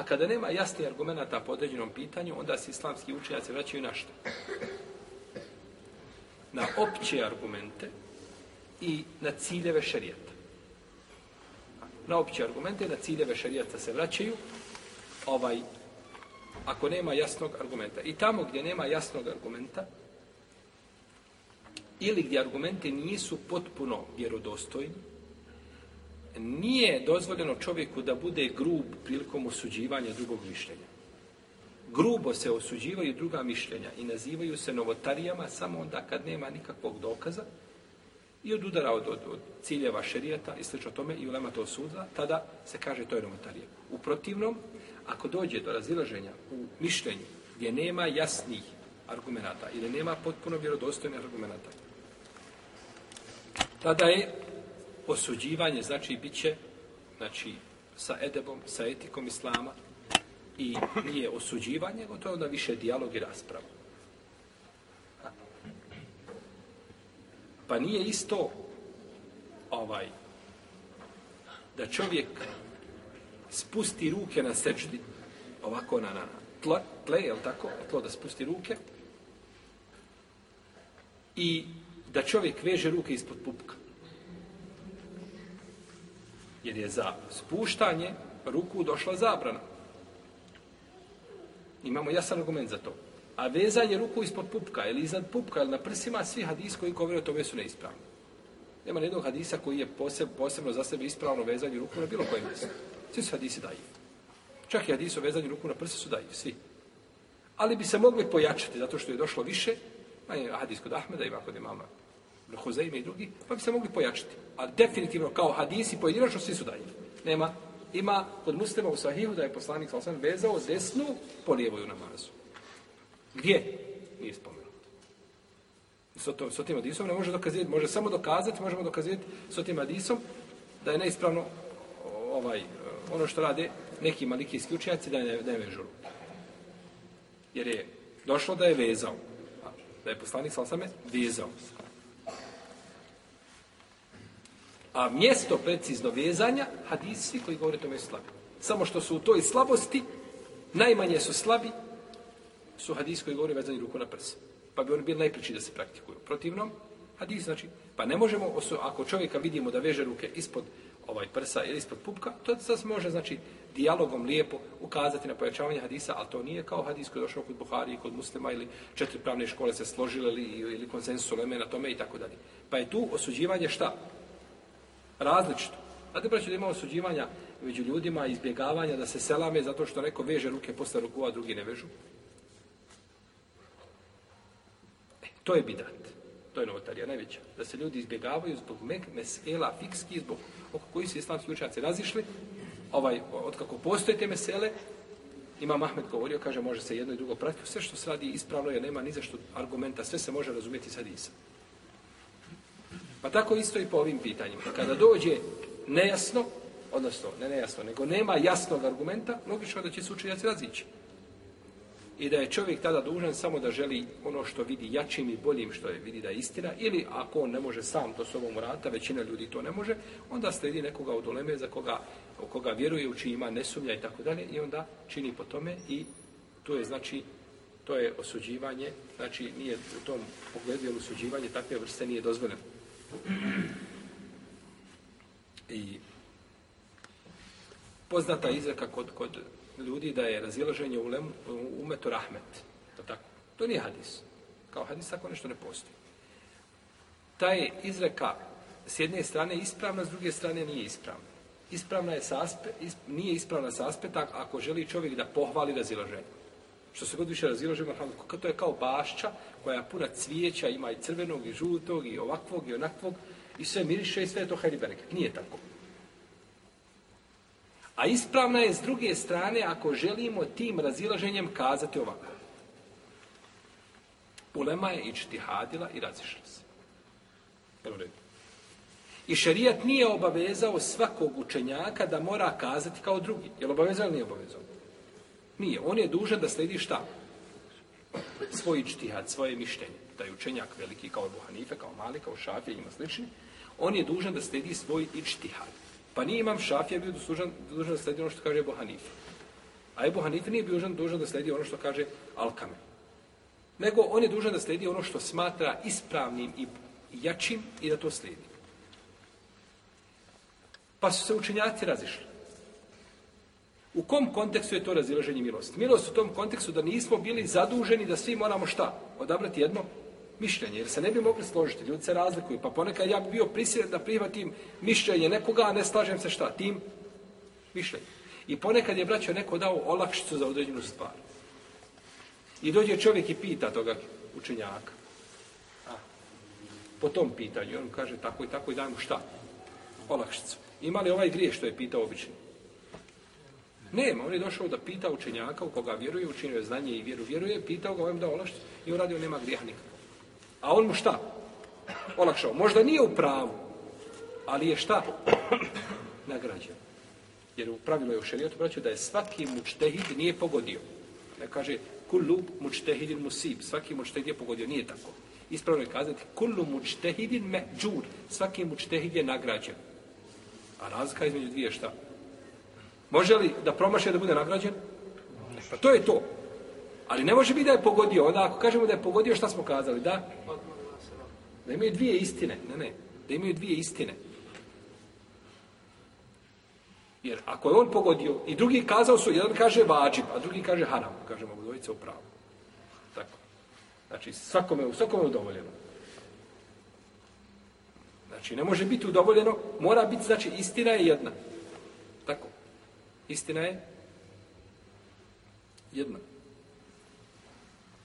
A kada nema jasnih argumenata po određenom pitanju, onda se islamski učenjaci vraćaju na što? Na opće argumente i na ciljeve šarijata. Na opće argumente i na ciljeve šarijata se vraćaju ovaj, ako nema jasnog argumenta. I tamo gdje nema jasnog argumenta, ili gdje argumente nisu potpuno vjerodostojni, nije dozvoljeno čovjeku da bude grub prilikom osuđivanja drugog mišljenja. Grubo se osuđivaju druga mišljenja i nazivaju se novotarijama samo onda kad nema nikakvog dokaza i odudara od, od, od ciljeva šerijata i slično tome i ulema to suda, tada se kaže to je novotarija. U protivnom, ako dođe do razilaženja u mišljenju gdje nema jasnih argumenata ili nema potpuno vjerodostojnih argumenata, tada je osuđivanje znači bit će znači, sa edebom, sa etikom islama i nije osuđivanje, nego to je onda više dijalog i rasprava. Pa nije isto ovaj da čovjek spusti ruke na sečdi, ovako na, na tla, tle, jel tako, tlo da spusti ruke, i da čovjek veže ruke ispod pupka. Jer je za spuštanje ruku došla zabrana. Imamo jasan argument za to. A vezanje ruku ispod pupka ili iznad pupka ili na prsima, svi hadis koji govore o tome su neispravni. Nema nijednog hadisa koji je posebno za sebe ispravno vezanje ruku na bilo kojem mjestu. Svi su hadisi daji. Čak i hadis o vezanju ruku na prsi su daji, svi. Ali bi se mogli pojačati zato što je došlo više, a hadis kod Ahmeda ima kod imama Huzeime i drugi, pa bi se mogli pojačati. A definitivno kao hadisi pojedinačno svi su dalje. Nema, ima kod muslima u sahihu da je poslanik sam vezao desnu po lijevoju na namazu. Gdje? Nije spomenuto. S, to, tim hadisom ne može dokazati, može samo dokazati, možemo dokazati s tim hadisom da je neispravno ovaj, ono što rade neki malikijski učenjaci da je ne vežu Jer je došlo da je vezao. Da je poslanik sam vezao. A mjesto precizno vezanja, hadisi koji govore o tome slabi. Samo što su u toj slabosti, najmanje su slabi, su hadisi koji govore vezani ruku na prsa. Pa bi oni bili najpriči da se praktikuju. Protivnom, hadis znači, pa ne možemo, ako čovjeka vidimo da veže ruke ispod ovaj prsa ili ispod pupka, to se može, znači, dijalogom lijepo ukazati na pojačavanje hadisa, ali to nije kao hadis koji je došao kod Buhari i kod muslima ili četiri pravne škole se složile ili, ili leme na tome i tako dalje. Pa je tu osuđivanje šta? različito. Znate, braći, da imamo osuđivanja među ljudima, izbjegavanja, da se selame zato što neko veže ruke posle ruku, a drugi ne vežu. E, to je bidat. To je novotarija najveća. Da se ljudi izbjegavaju zbog mek, mesela, fikski, zbog oko koji su islamski učenjaci razišli. Ovaj, otkako postoje te mesele, ima Mahmed govorio, kaže, može se jedno i drugo pratiti. Sve što se radi ispravno je, nema ni što argumenta, sve se može razumjeti sad i sad. Pa tako isto i po ovim pitanjima. Kada dođe nejasno, odnosno ne nejasno, nego nema jasnog argumenta, logično da će se razići. I da je čovjek tada dužan samo da želi ono što vidi jačim i boljim što je, vidi da je istina, ili ako on ne može sam to sobom urata, većina ljudi to ne može, onda slijedi nekoga u doleme za koga, koga vjeruje, u čiji ima nesumlja i tako dalje, i onda čini po tome i to je znači to je osuđivanje, znači nije u tom pogledu, jer osuđivanje takve vrste nije dozvoljeno. I poznata izreka kod, kod ljudi da je razilaženje u lemu, umetu rahmet. To, tako. to nije hadis. Kao hadis tako nešto ne postoji. Ta je izreka s jedne strane ispravna, s druge strane nije ispravna. Ispravna je saspe nije ispravna sa ako želi čovjek da pohvali razilaženje. Što se god više razilažemo, to je kao bašća koja je puna cvijeća, ima i crvenog, i žutog, i ovakvog, i onakvog, i sve miriše i sve je to bereket. Nije tako. A ispravna je s druge strane ako želimo tim razilaženjem kazati ovako. Ulema je čtihadila i razišla se. I šerijat nije obavezao svakog učenjaka da mora kazati kao drugi. Jel obavezao ili nije obavezao? Nije. On je dužan da slijedi šta? Svoj ičtihad, svoje mišljenje. Da je učenjak veliki kao Ebu Buhanife, kao Mali, kao Šafija, ima slični. On je dužan da slijedi svoj ičtihad. Pa nije imam Šafija bio dužan, dužan da slijedi ono što kaže Ebu A i Hanife nije bio dužan, dužan da slijedi ono što kaže Alkame. Nego on je dužan da slijedi ono što smatra ispravnim i jačim i da to slijedi. Pa su se učenjaci razišli. U kom kontekstu je to razilaženje milosti? Milost u tom kontekstu da nismo bili zaduženi da svi moramo šta? Odabrati jedno mišljenje, jer se ne bi mogli složiti, ljudi se razlikuju, pa ponekad ja bi bio prisiljen da prihvatim mišljenje nekoga, a ne slažem se šta, tim mišljenjem. I ponekad je braća neko dao olakšicu za određenu stvar. I dođe čovjek i pita toga učenjaka. A, po tom pitanju, on kaže tako i tako i daj mu šta? Olakšicu. Ima li ovaj grije što je pitao obično? Nema, on je došao da pita učenjaka u koga vjeruje, učinio je znanje i vjeru vjeruje, pitao ga, on da olaš i uradio, nema grijeha nikako. A on mu šta? Olakšao. Možda nije u pravu, ali je šta? Nagrađen. Jer u pravilu je u šerijetu, braću da je svaki mučtehid nije pogodio. Da kaže kullu mučtehidin musib. Svaki mučtehid je pogodio. Nije tako. Ispravno je kazati kullu mučtehidin međur. Svaki mučtehid je nagrađen. A razlika između dvije šta? Može li da promaše da bude nagrađen? Pa to je to. Ali ne može biti da je pogodio. Onda ako kažemo da je pogodio, šta smo kazali? Da? Da imaju dvije istine. Ne, ne. Da imaju dvije istine. Jer ako je on pogodio i drugi kazao su, jedan kaže vađib, a drugi kaže haram. Kažemo, dvojica u pravu. Tako. Znači, svakome, svakome udovoljeno. Znači, ne može biti udovoljeno, mora biti, znači, istina je jedna. Istina je jedna.